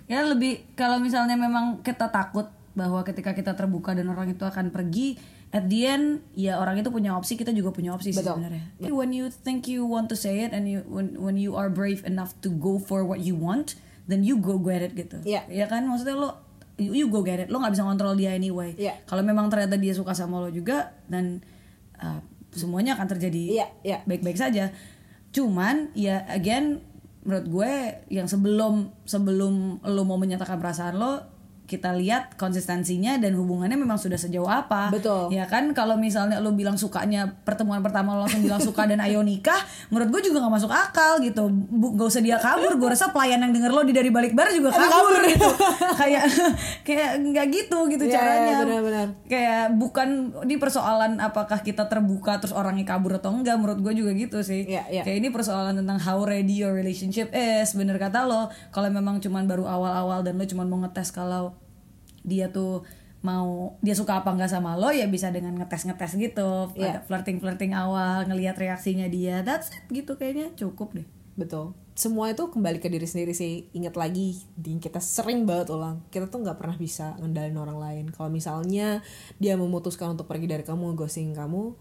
Ya lebih kalau misalnya memang kita takut bahwa ketika kita terbuka dan orang itu akan pergi, at the end ya orang itu punya opsi, kita juga punya opsi Betul. sebenarnya. When you think you want to say it and you when when you are brave enough to go for what you want, then you go get it gitu. Iya. Ya kan maksudnya lo you, you go get it. Lo nggak bisa kontrol dia anyway. Iya. Kalau memang ternyata dia suka sama lo juga dan uh, semuanya akan terjadi Iya, iya. baik-baik saja. Cuman ya again menurut gue yang sebelum sebelum lo mau menyatakan perasaan lo kita lihat konsistensinya dan hubungannya memang sudah sejauh apa. Betul. Ya kan kalau misalnya lo bilang sukanya pertemuan pertama lo langsung bilang suka dan ayo nikah, menurut gue juga nggak masuk akal gitu. Bu, gak usah dia kabur. Gue rasa pelayan yang denger lo di dari balik bar juga kabur, gitu. kayak kayak nggak gitu gitu Iya, caranya. benar-benar. Kayak bukan di persoalan apakah kita terbuka terus orangnya kabur atau enggak. Menurut gue juga gitu sih. Iya, iya. Kayak ini persoalan tentang how ready your relationship is. Bener kata lo, kalau memang cuman baru awal-awal dan lo cuman mau ngetes kalau dia tuh mau dia suka apa enggak sama lo ya bisa dengan ngetes-ngetes gitu. Iya. Agak flirting-flirting awal, ngelihat reaksinya dia. That's it gitu kayaknya cukup deh. betul semua itu kembali ke diri sendiri sih ingat lagi di kita sering banget ulang kita tuh nggak pernah bisa ngendalin orang lain kalau misalnya dia memutuskan untuk pergi dari kamu ghosting kamu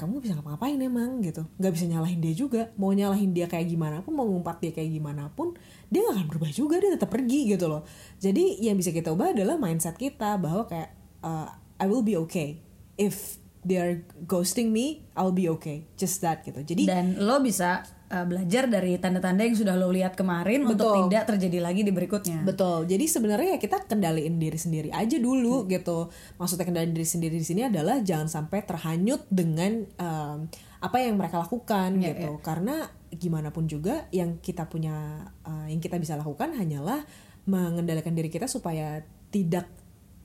kamu bisa ngapa-ngapain emang gitu nggak bisa nyalahin dia juga mau nyalahin dia kayak gimana pun mau ngumpat dia kayak gimana pun dia nggak akan berubah juga dia tetap pergi gitu loh jadi yang bisa kita ubah adalah mindset kita bahwa kayak uh, I will be okay if they are ghosting me I'll be okay just that gitu jadi dan lo bisa uh, belajar dari tanda-tanda yang sudah lo lihat kemarin untuk Betul. tidak terjadi lagi di berikutnya Betul. Jadi sebenarnya ya kita kendaliin diri sendiri aja dulu gitu. Maksudnya kendaliin diri sendiri di sini adalah jangan sampai terhanyut dengan um, apa yang mereka lakukan Iya, gitu. Karena gimana pun juga yang kita punya uh, yang kita bisa lakukan hanyalah mengendalikan diri kita supaya tidak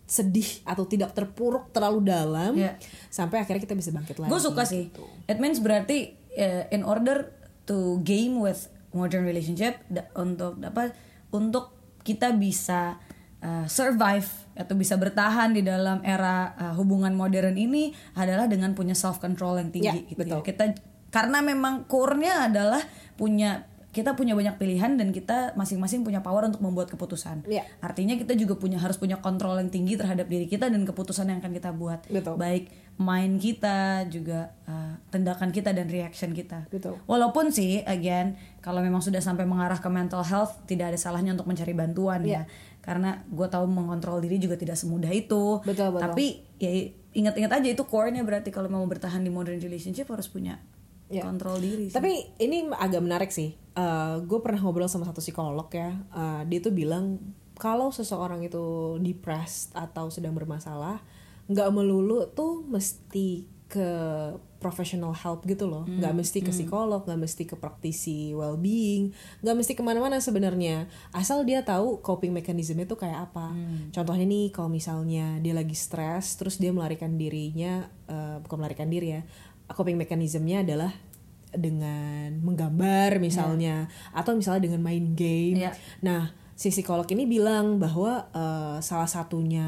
sedih atau tidak terpuruk terlalu dalam Iya. sampai akhirnya kita bisa bangkit lagi. gue suka sih it means berarti uh, in order to game with modern relationship da- untuk apa untuk kita bisa uh, survive atau bisa bertahan di dalam era uh, hubungan modern ini adalah dengan punya self control yang tinggi Ya, gitu betul. ya. kita karena memang core-nya adalah punya kita punya banyak pilihan dan kita masing-masing punya power untuk membuat keputusan. Iya. Artinya kita juga punya harus punya kontrol yang tinggi terhadap diri kita dan keputusan yang akan kita buat Betul. baik mind kita juga uh, tindakan kita dan reaction kita. Betul. Walaupun sih again kalau memang sudah sampai mengarah ke mental health tidak ada salahnya untuk mencari bantuan Iya. ya. Karena gue tahu mengontrol diri juga tidak semudah itu. Betul, betul. Tapi ya ingat-ingat aja itu core-nya berarti kalau mau bertahan di modern relationship harus punya Iya. kontrol diri. sih. Tapi ini agak menarik sih. gue pernah ngobrol sama satu psikolog ya. Uh, dia tuh bilang kalau seseorang itu depressed atau sedang bermasalah, nggak melulu tuh mesti ke professional help gitu loh. Nggak mesti ke psikolog, nggak mesti ke praktisi well-being, nggak mesti ke mana-mana sebenarnya. Asal dia tahu coping mechanismnya tuh kayak apa. Contohnya nih, kalau misalnya dia lagi stres, terus dia melarikan dirinya, eh, bukan melarikan diri ya, coping mechanismnya adalah dengan menggambar misalnya atau misalnya dengan main game. Iya. Nah, si psikolog ini bilang bahwa eh, salah satunya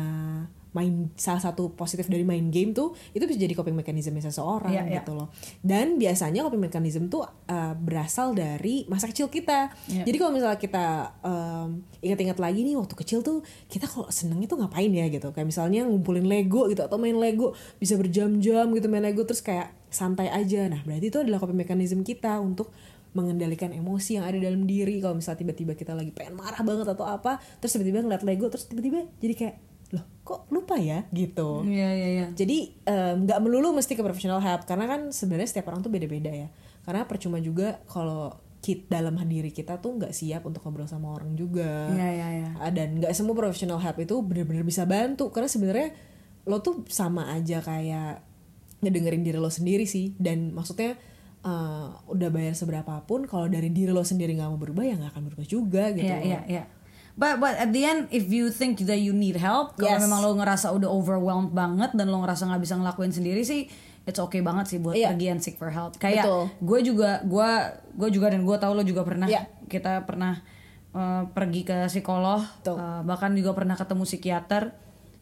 main salah satu positif dari main game tuh itu bisa jadi coping mechanismnya seseorang Iya, iya. gitu loh. Dan biasanya coping mechanism tuh eh, berasal dari masa kecil kita. Iya. Jadi kalau misalnya kita em, ingat-ingat lagi nih waktu kecil tuh kita kalau seneng itu ngapain ya gitu. Kayak misalnya ngumpulin Lego gitu atau main Lego bisa berjam-jam gitu main Lego terus kayak santai aja. Nah, berarti itu adalah coping mechanism kita untuk mengendalikan emosi yang ada dalam diri kalau misalnya tiba-tiba kita lagi pengen marah banget atau apa terus tiba-tiba ngeliat Lego terus tiba-tiba jadi kayak loh kok lupa ya gitu Iya iya iya. jadi nggak melulu mesti ke professional help karena kan sebenarnya setiap orang tuh beda-beda ya karena percuma juga kalau kita dalam diri kita tuh nggak siap untuk ngobrol sama orang juga Iya iya iya. Ah, dan nggak semua professional help itu benar-benar bisa bantu karena sebenarnya lo tuh sama aja kayak ngedengerin diri lo sendiri sih dan maksudnya eh, udah bayar seberapa pun kalau dari diri lo sendiri nggak mau berubah ya nggak akan berubah juga gitu Iya loh. iya iya. But but at the end if you think that you need help, kalau Yes. memang lo ngerasa udah overwhelmed banget dan lo ngerasa nggak bisa ngelakuin sendiri sih, it's okay banget sih buat Iya. pergi and seek for help. Kayak gue juga gue gue juga dan gue tahu lo juga pernah Iya. kita pernah uh, pergi ke psikolog, Betul. uh, bahkan juga pernah ketemu psikiater.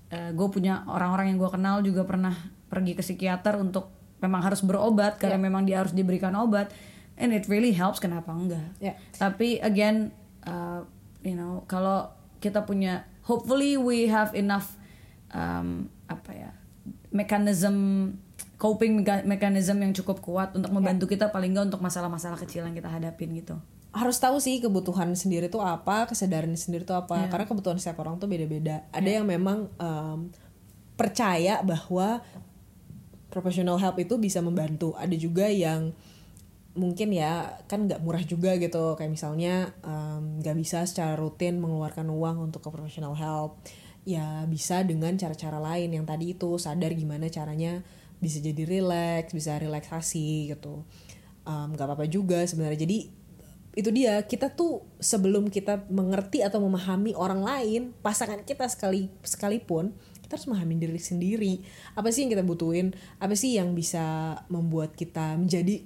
gue punya orang-orang yang gue kenal juga pernah pergi ke psikiater untuk memang harus berobat karena Iya. memang dia harus diberikan obat, and it really helps. Kenapa enggak? Iya. Tapi again, uh, you know, kalau kita punya, hopefully we have enough um, apa ya, mechanism coping meka- mechanism yang cukup kuat untuk membantu kita paling nggak untuk masalah-masalah kecil yang kita hadapin gitu. harus tahu sih kebutuhan sendiri tuh apa, kesadaran sendiri tuh apa. Karena kebutuhan setiap orang tuh beda-beda. Ada yang memang em, percaya bahwa professional help itu bisa membantu. Ada juga yang mungkin ya kan nggak murah juga gitu. Kayak misalnya nggak bisa secara rutin mengeluarkan uang untuk ke professional help. Ya bisa dengan cara-cara lain yang tadi itu sadar gimana caranya bisa jadi relax, bisa relaksasi gitu. Nggak apa-apa juga sebenarnya. Jadi itu dia kita tuh sebelum kita mengerti atau memahami orang lain pasangan kita sekali sekalipun kita harus memahami diri sendiri. Apa sih yang kita butuhin? Apa sih yang bisa membuat kita menjadi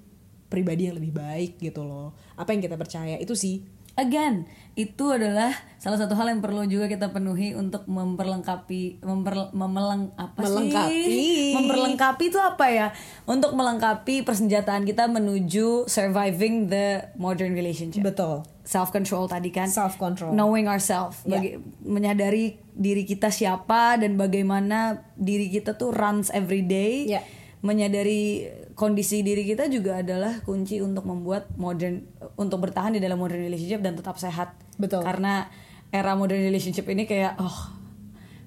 pribadi yang lebih baik gitu loh? Apa yang kita percaya? Itu sih Again, itu adalah salah satu hal yang perlu juga kita penuhi untuk memperlengkapi memper, memeleng apa Melengkapi. sih? Memperlengkapi itu apa ya? Untuk melengkapi persenjataan kita menuju surviving the modern relationship. betul Self control tadi kan. Self control. Knowing ourselves, bagi- menyadari diri kita siapa dan bagaimana diri kita tuh runs every day. Ya. menyadari kondisi diri kita juga adalah kunci untuk membuat modern untuk bertahan di dalam modern relationship dan tetap sehat. Betul. Karena era modern relationship ini kayak oh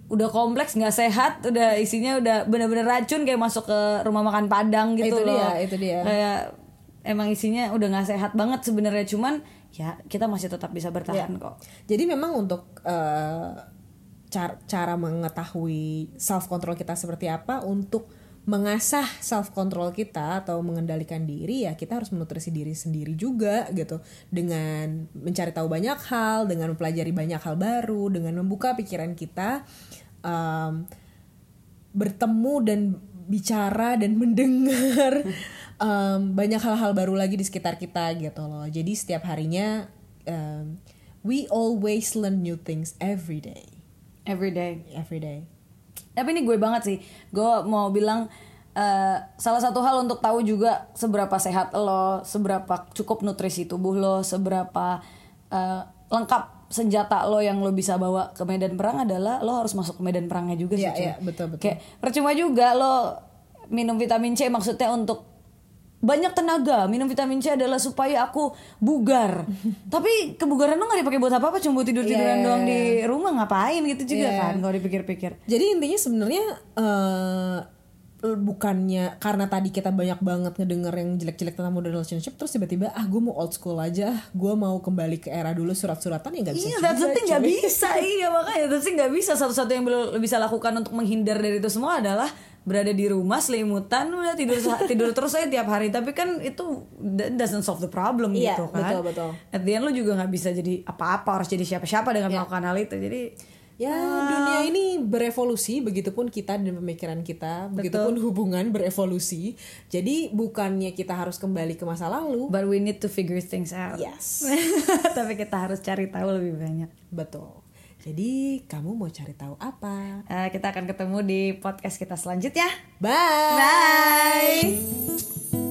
udah kompleks nggak sehat udah isinya udah bener-bener racun kayak masuk ke rumah makan padang gitu Itu loh dia, itu dia. kayak emang isinya udah nggak sehat banget sebenarnya cuman ya kita masih tetap bisa bertahan Ya. kok Jadi memang untuk eh, car- cara mengetahui self control kita seperti apa untuk mengasah self control kita atau mengendalikan diri ya kita harus menutrisi diri sendiri juga gitu. Dengan mencari tahu banyak hal dengan mempelajari banyak hal baru dengan membuka pikiran kita em, bertemu dan bicara dan mendengar em, banyak hal-hal baru lagi di sekitar kita gitu loh. Jadi setiap harinya em, we always learn new things every day. Every day. Every day tapi ini gue banget sih gue mau bilang eh, salah satu hal untuk tahu juga seberapa sehat lo seberapa cukup nutrisi tubuh lo seberapa eh, lengkap senjata lo yang lo bisa bawa ke medan perang adalah lo harus masuk ke medan perangnya juga sih Iya, cuy. iya, betul, betul. kayak percuma juga lo minum vitamin C maksudnya untuk banyak tenaga minum vitamin C adalah supaya aku bugar tapi kebugaran lo nggak dipakai buat apa apa cuma buat tidur tiduran Iya. doang di rumah ngapain gitu juga Iya. kan kalau dipikir-pikir Jadi intinya sebenarnya eh, bukannya karena tadi kita banyak banget ngedenger yang jelek-jelek tentang modern relationship terus tiba-tiba ah gue mau old school aja gue mau kembali ke era dulu surat-suratan ya nggak bisa Iya, that's the thing nggak bisa. iya makanya that's the thing nggak bisa. Satu-satu yang lo bisa lakukan untuk menghindar dari itu semua adalah berada di rumah selimutan udah tidur tidur terus aja tiap hari. Tapi kan itu doesn't solve the problem Iya, gitu kan. betul, betul. At the end lo juga nggak bisa jadi apa-apa harus jadi siapa-siapa dengan Iya. melakukan hal itu. Jadi Ya dunia ini berevolusi begitupun kita dan pemikiran kita begitupun hubungan berevolusi jadi bukannya kita harus kembali ke masa lalu but we need to figure things out. yes Tapi kita harus cari tahu lebih banyak. betul jadi kamu mau cari tahu apa Eh, kita akan ketemu di podcast kita selanjutnya. bye Bye.